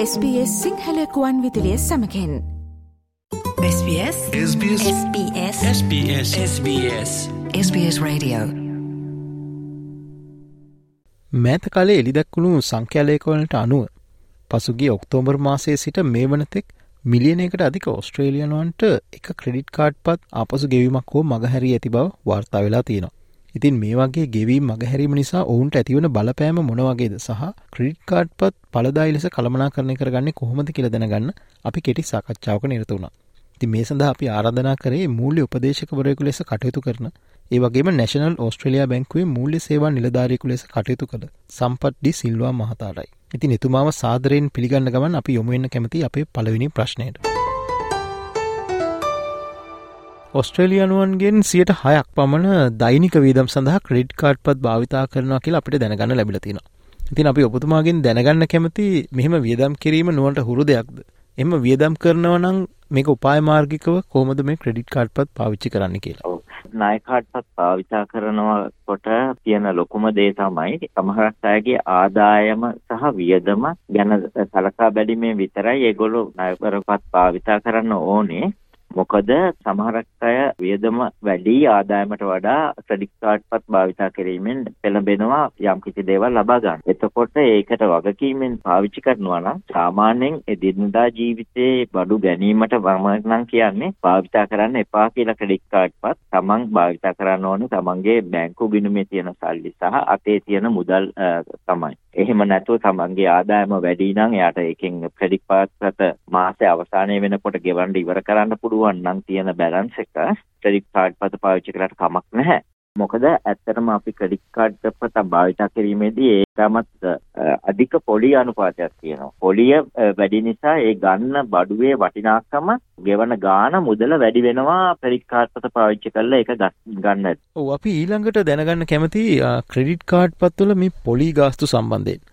SBS සිංහලකුවන් විදිලිය සමකෙන්. SBS SBS SBS SBS SBS SBS Radio. මෑත කාලේ එළිදැක්වුණු සංඛ්‍යාලයකවලට අනුව පසුගේ ඔක්තෝබර් මාසයේ සිට මේ වනතෙක් මිලියනයකට අධික ඔස්ට්‍රේලියනුවන්ට එක ක්‍රඩිට් කාඩ් පත් අපසු ගෙවීමක් හෝ මගහැරී ඇති බව වාර්තා වෙලා තියෙනවා. ඉතින් මේ වගේ ගෙවීම් මගහැරීම නිසා ඔවුන්ට ඇතිවන බලපෑම මොනවගේද සහ ක්‍රඩිට් කාඩ් පත් පලදායි ලෙස කළමනා කරණය කරගන්නේ කොහොමද කියල දැනගන්න අපි කෙටි සාකච්ඡාවක නිරත වුණා. ති මේ සඳහා අපි ආරාධනා කරේ මූල්‍ය උපදේශකවරයකු ලෙස කටයුතු කරන ඒවගේම නැශනල් ඕස්ට්‍රලයා බැංකුවේ මූල්‍ය සේවා නිලධාරයකු ලෙස කටයුතු කළ සම්පට්ඩි සිල්වා මහතාටයි. ඉතින් එතුමාව සාදරයෙන් පිළිගන්න ගමන් අපි යොමුවෙන්න කැමති අපේ පළවෙනි ප්‍රශ්නයට. ඔස්ට්‍රේලියනුවන්ගෙන් සියට හයක් පමණ දෛනික වීදම් සඳහා ක්‍රඩ් කාඩ් පත් භාවිතා කරනවා කියලා අපිට දැනගන්න ලැබිලතින. ඉතින් අපි ඔපතුමාගෙන් දැනගන්න කැමති මෙහෙම වියදම් කිරීම නුවන්ට හුරු දෙයක්ද. එම වියදම් කරනවනං මේක උපාය මාර්ගිකව කොහොමද මේ ක්‍රඩිට් කාඩ් පත් පාවිච්චි කරන්න කියලා. නායකාට්පත් භාවිතා කරනවා කොට තියෙන ලොකුම දේ තමයි සමහරක් අයගේ ආදායම සහ වියදම ගැන සලකා බැලීමේ විතරයි ඒගොල්ලෝ නායකරපත් භාවිතා කරන්න ඕනේ මොකද සමහරක් අය වියදම වැඩි ආදායමට වඩා ක්‍රෙඩිට් කාඩ් පත් භාවිතා කිරීමෙන් පෙළඹෙනවා යම් කිසි දේවල් ලබා ගන්න. එතකොට ඒකට වගකීමෙන් පාවිච්චි කරනවා නම් සාමාන්‍යයෙන් එදිනදා ජීවිතේ බඩු ගැනීමට මම නම් කියන්නේ භාවිතා කරන්න එපා කියලා ක්‍රෙඩිට් කාඩ් පත් තමන් භාවිතා කරන්න ඕනේ තමන්ගේ බැංකු ගිණුමේ තියෙන සල්ලි සහ අතේ තියෙන මුදල් තමයි. එහෙම නැතුව තමන්ගේ ආදායම වැඩි නම් එයාට ඒකෙන් ක්‍රෙඩිට් කාඩ් පත් මාසේ අවසානයේ වෙනකොට ගෙවන්න ඉවර කරන්න පුළුවන් පුළුවන් නම් තියෙන බැලන්ස් එක ක්‍රෙඩිට් කාඩ් පත පාවිච්චි කරලා කමක් නැහැ. මොකද ඇත්තටම අපි ක්‍රෙඩිට් කාඩ් පත භාවිත කිරීමේදී ඒකමත් අධික පොලි අනුපාතයක් තියෙනවා. පොලිය වැඩි නිසා ඒ ගන්න බඩුවේ වටිනාකම ගෙවන ගාන මුදල වැඩි වෙනවා ක්‍රෙඩිට් කාඩ් පත පාවිච්චි කරලා ඒක ගන්න. ඔව් අපි ඊළඟට දැනගන්න කැමති ක්‍රෙඩිට් කාඩ් පත්වල මේ පොලි ගාස්තු සම්බන්ධයෙන්.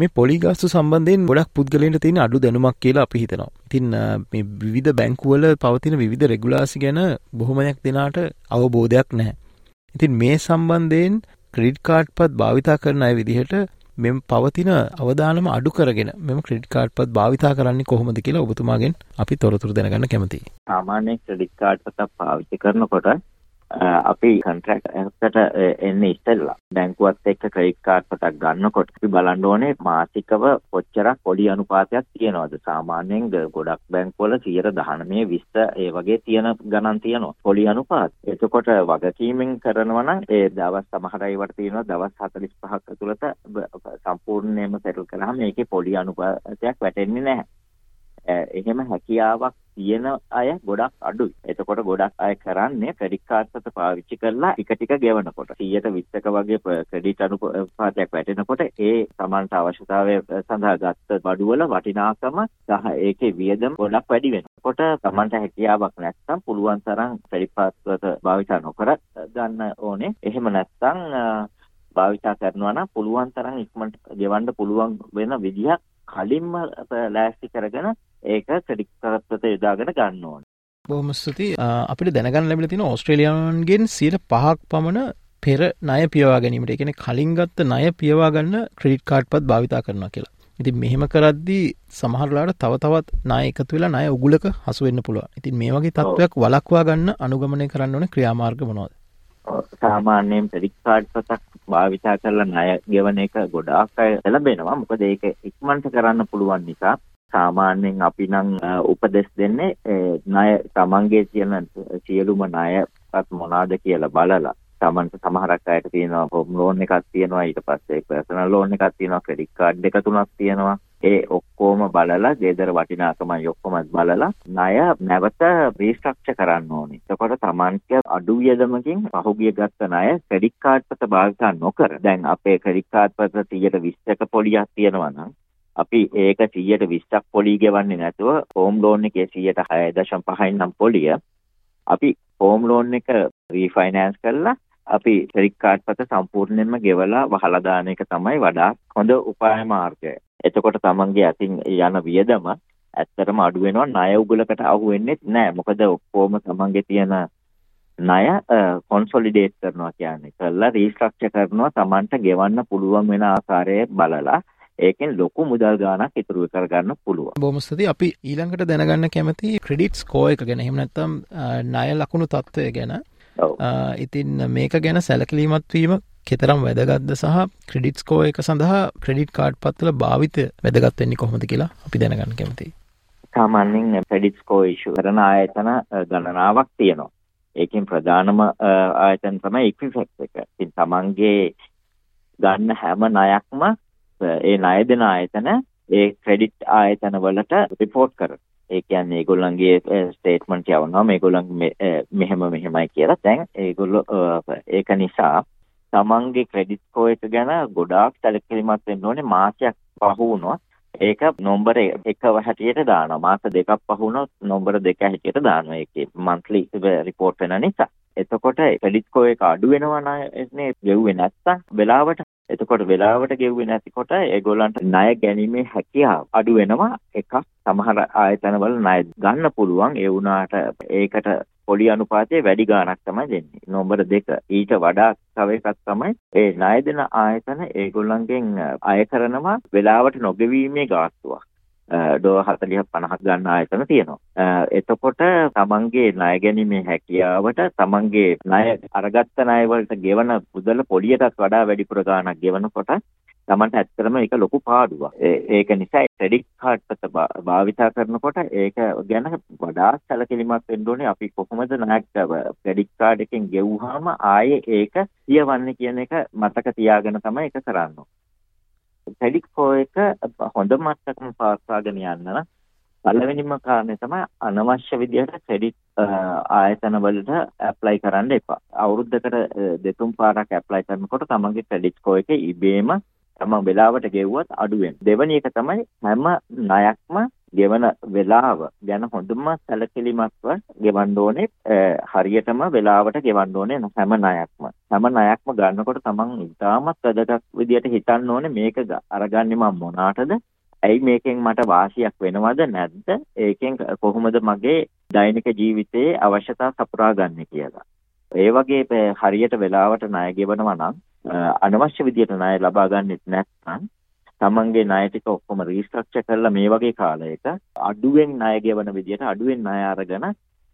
මේ පොලිගාස්තු සම්බන්ධයෙන් ගොඩක් පුද්ගලට තියෙන අඩු දැනුමක් කියලා අපි හිතනවා. ඉතින් මේ විවිධ බැංකුවල පවතින විවිධ රෙගුලාසි ගැන බොහොමයක් දෙනාට අවබෝධයක් නැහැ. ඉතින් මේ සම්බන්ධයෙන් ක්‍රෙඩිට් කාඩ් පත් භාවිතා කරන අය විදිහට මෙම පවතින අවදානම අඩු කරගෙන මෙම ක්‍රෙඩිට් කාඩ් පත් භාවිතා කරන්නේ කොහොමද කියලා ඔබතුමාගෙන් අපි තොරතුරු දැනගන්න කැමතියි. සාමාන්‍ය ක්‍රෙඩිට් කාඩ් පතක් පාවිච්චි කරනකොට අපි කන්ට්‍රැක්ට් එකකට එන්න ඉස්සෙල්ලා බැංකුවත් එක්ක ක්‍රෙඩිට් කාඩ් පතක් ගන්නකොට අපි බලන්න ඕනේ මාසිකව කොච්චරක් පොඩි අනුපාතයක් තියෙනවද සාමාන්‍යයෙන් ගොඩක් බැංකුවල 19 20 ඒ වගේ තියෙන ගණන් තියෙනවා පොඩි අනුපාත. එතකොට වගකීමෙන් කරනවා නම් ඒ දවස් සමහර ඒවට තියෙනවා දවස් 45ක් ඇතුළත සම්පූර්ණයෙන්ම සෙටල් කළාම මේකේ පොඩි අනුපාතයක් වැටෙන්නේ නැහැ. එහෙම හැකියාවක් තියෙන අය ගොඩක් අඩුයි. එතකොට ගොඩක් අය කරන්නේ ක්‍රෙඩිට් කාඩ් පත පාවිච්චි කරලා ටික ටික ගෙවනකොට 120ක වගේ ක්‍රෙඩිට් අනුපාතයක් වැටෙනකොට ඒ Tamanට අවශ්‍යතාවය සඳහා ගත්ත බඩුවල වටිනාකම සහ ඒකේ වියදම ගොඩක් වැඩි වෙනකොට Tamanට හැකියාවක් නැත්නම් පුළුවන් තරම් ක්‍රෙඩිට් කාඩ් පත භාවිත නොකර ගන්න ඕනේ. එහෙම නැත්නම් භාවිතා කරනවා නම් පුළුවන් තරම් ඉක්මනට ගෙවන්න පුළුවන් වෙන විදිහක් කලින්ම ලෑස්ති කරගෙන ඒක ක්‍රෙඩිට් කාඩ් යොදාගෙන ගන්න ඕනේ. බොහොම ස්තුතියි. අපිට දැනගන්න ලැබිලා තියෙන ඕස්ට්‍රේලියානුන්ගෙන් 5ක් පමණ පෙර ණය පියවා ගැනීමට. කියන්නේ කලින් ගත්ත ණය පියවා ගන්න ක්‍රෙඩිට් කාඩ් පත් භාවිතා කරනවා කියලා. ඉතින් මෙහෙම කරද්දී සමහරලාට තව තවත් ණය එකතු වෙලා ණය උගුලක හසු වෙන්න පුළුවන්. ඉතින් මේ වගේ තත්ත්වයක් වළක්වා ගන්න අනුගමනය කරන්න ඕනේ ක්‍රියාමාර්ග මොනවද? සාමාන්‍යයෙන් ක්‍රෙඩිට් කාඩ් පතක් භාවිතා කරලා ණය ගෙවන එක ගොඩාක් අය ලැබෙනවා. මොකද ඒක ඉක්මනට කරන්න පුළුවන් නිසා සාමාන්‍යයෙන් අපි නම් උපදෙස් දෙන්නේ ණය තමන්ගේ තියෙන සියලුම ණයත් මොනවාද කියලා බලලා තමන්ට සමහරක් අයට තියෙනවා හෝම් ලෝන් එකක් තියෙනවා ඊට පස්සේ පර්සනල් ලෝන් එකක් තියෙනවා ක්‍රෙඩිට් කාඩ් දෙක තුනක් තියෙනවා ඒ ඔක්කොම බලලා ගෙදර වටිනාකමයි ඔක්කොම බලලා ණය නැවත රීස්ට්‍රක්චර් කරන්න ඕනේ. එතකොට තමන්ට අඩු වියදමකින් පහුගිය ගත්ත ණය ක්‍රෙඩිට් කාඩ් පත භාවිතා නොකර දැන් අපේ ක්‍රෙඩිට් කාඩ් පත 120ක පොලියක් තියෙනවා නම් අපි ඒක 120ක් පොලි ගෙවන්නේ නැතුව හෝම් ලෝන් එකේ 6.5යි නම් පොලිය අපි හෝම් ලෝන් එක රීෆයිනෑන්ස් කරලා අපි ක්‍රෙඩිට් කාඩ් පත සම්පූර්ණයෙන්ම ගෙවලා වහලා දාන එක තමයි වඩා හොඳ උපාය මාර්ගය. එතකොට තමන්ගේ අතින් යන වියදම ඇත්තටම අඩු වෙනවා ණය උගලකට අහු වෙන්නේ නැහැ. මොකද ඔක්කොම තමන්ගේ තියෙන ණය කොන්සොලිඩේට් කරනවා කියන්නේ. කළා රීස්ට්‍රක්චර් කරනවා තමන්ට ගෙවන්න පුළුවන් වෙන ආකාරය බලලා ඒකෙන් ලොකු මුදල් ගානක් ඉතුරු කරගන්න පුළුවන්. බොහොමස්තුති අපි ඊළඟට දැනගන්න කැමති ක්‍රෙඩිට් ස්කෝ එක ගැන එහෙම නැත්නම් ණය ලකුණු තත්ත්වය ගැන. ඉතින් මේක ගැන සැලකිලිමත් වීම කෙතරම් වැදගත්ද සහ ක්‍රඩිට් ස්කෝ එක සඳහා ක්‍රඩිට් කාඩ් පත්වල භාවිතය වැදගත් වෙන්නේ කොහොමද කියලා අපි දැනගන්න කැමතියි. සාමාන්‍යයෙන් ක්‍රෙඩිට් ස්කෝ ඉෂු කරන ආයතන ගණනාවක් තියෙනවා. ඒකෙන් ප්‍රධානම ආයතන තමයි ඉක්විෆෙක්ට් එක. ඉතින් තමන්ගේ ගන්න හැම ණයක්ම ඒ ණය දෙන ආයතන ඒ ක්‍රෙඩිට් ආයතන වලට රිපෝට් කරනවා. ඒ කියන්නේ ඒගොල්ලන්ගේ ස්ටේට්මන්ට් යවනවා. මේගොල්ලන් මෙහෙම මෙහෙමයි කියලා. දැන් ඒගොල්ලෝ ඒක නිසා තමන්ගේ ක්‍රෙඩිට් ස්කෝ එක ගැන ගොඩාක් සැලකිලිමත් වෙන්න ඕනේ. මාසයක් පහු වුණොත් ඒක නොම්බර එක හැටියට දානවා. මාස දෙකක් පහු වුණොත් නොම්බර දෙක හැටියට දානවා. ඒකේ මන්ත්ලි රිපෝට් වෙන නිසා. එතකොට ක්‍රෙඩිට් ස්කෝ එක අඩු වෙනවා නේ ගෙව්වේ නැත්තම් වෙලාවට එතකොට වෙලාවට ගෙව්වේ නැතිකොට ඒගොල්ලන්ට ණය ගැනීමේ හැකියාව අඩු වෙනවා එකක් සමහර ආයතනවල ණය ගන්න පුළුවන් ඒ වුණාට ඒකට පොඩි අනුපාතයේ වැඩි ගාණක් තමයි දෙන්නේ. නම්බර 2 ඊට වඩා තව එකක් තමයි ඒ ණය දෙන ආයතන ඒගොල්ලන්ගෙන් අය කරනවා වෙලාවට නොගෙවීමේ ගාස්තුවක්. ඩෝ 40ක් 50ක් ගන්න ආයතන තියෙනවා. එතකොට තමන්ගේ ණය ගැනීමේ හැකියාවට තමන්ගේ ණය අරගත්ත ණය වලට ගෙවන මුදල පොලියටත් වඩා වැඩිපුර ගාණක් ගෙවනකොට තමන්ට ඇත්තටම ඒක ලොකු පාඩුවක්. ඒක නිසා ක්‍රෙඩිට් කාඩ් පත භාවිතා කරනකොට ඒක ගැන වඩා සැලකිලිමත් වෙන්න ඕනේ. අපි කොහොමද ණයක් ක්‍රෙඩිට් කාඩ් එකෙන් ගෙවුවාම ආයේ ඒක සියවන්නේ කියන එක මතක තියාගෙන තමයි ඒක කරන්නේ. ක්‍රෙඩිට් ස්කෝර් එක හොඳ මට්ටමක පවත්වාගෙන යන්න නම් පළවෙනිම කාරණේ තමයි අනවශ්‍ය විදිහට ක්‍රෙඩිට් ආයතන වලට ඇප්ලයි කරන්න එපා. අවුරුද්දකට දෙතුන් පාරක් ඇප්ලයි කරනකොට තමන්ගේ ක්‍රෙඩිට් ස්කෝර් එක ඉබේම තමන් වෙලාවට ගෙවුවත් අඩු වෙනවා. දෙවෙනි එක තමයි හැම ණයක්ම ගෙවන වෙලාව ගැන හොඳම සැලකිලිමත්ව ගෙවන්න ඕනේ හරියටම වෙලාවට ගෙවන්න ඕනේ හැම ණයක්ම. හැම ණයක්ම ගන්නකොට තමන් ඉතාමත් වැදගත් විදියට හිතන්න ඕනේ මේක අරගන්නේ මම මොනාටද? ඇයි මේකෙන් මට වාසියක් වෙනවද නැද්ද? ඒකෙන් කොහොමද මගේ දෛනික ජීවිතයේ අවශ්‍යතා සපුරා ගන්න කියලා. ඒ වගේ හරියට වෙලාවට ණය ගෙවනවා නම් අනවශ්‍ය විදියට ණය ලබා ගන්නෙත් නැත්නම් තමන්ගේ ණය ටික ඔක්කොම රීස්ට්‍රක්චර් කරලා මේ වගේ කාලයක අඩුවෙන් ණය ගෙවන විදිහට අඩුවෙන් ණය අරගෙන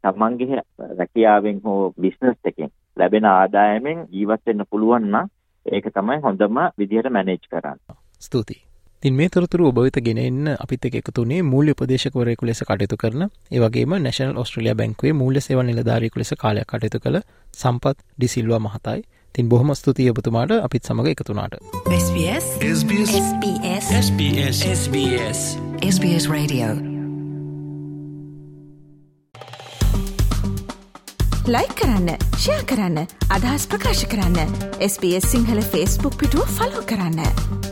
තමන්ගේ රැකියාවෙන් හෝ බිස්නස් එකෙන් ලැබෙන ආදායමෙන් ජීවත් වෙන්න පුළුවන් නම් ඒක තමයි හොඳම විදිහට මැනේජ් කරන්න. ස්තුතියි. තින් මේ තොරතුරු ඔබ වෙත ගෙන එන්න අපිත් එක්ක එකතු වුණේ මූල්‍ය උපදේශකවරයෙකු ලෙස කටයුතු කරන ඒ වගේම නැෂනල් ඕස්ට්‍රේලියා බැංකුවේ මූල්‍ය සේවා නිලධාරියෙකු ලෙස කාලයක් කටයුතු කළ සම්පත් ඩිසිල්වා මහතායි. තින් බොහොම ස්තුතියි ඔබතුමාට අපිත් සමඟ එකතුනාට. SBS SBS SBS SBS SBS SBS Radio ලයි කරන්න ෂයා කරන්න අදහස් ප්‍රකාශ කරන්න SBS සිංහල ෆස්බුක් පිටුව ෆලෝ කරන්න.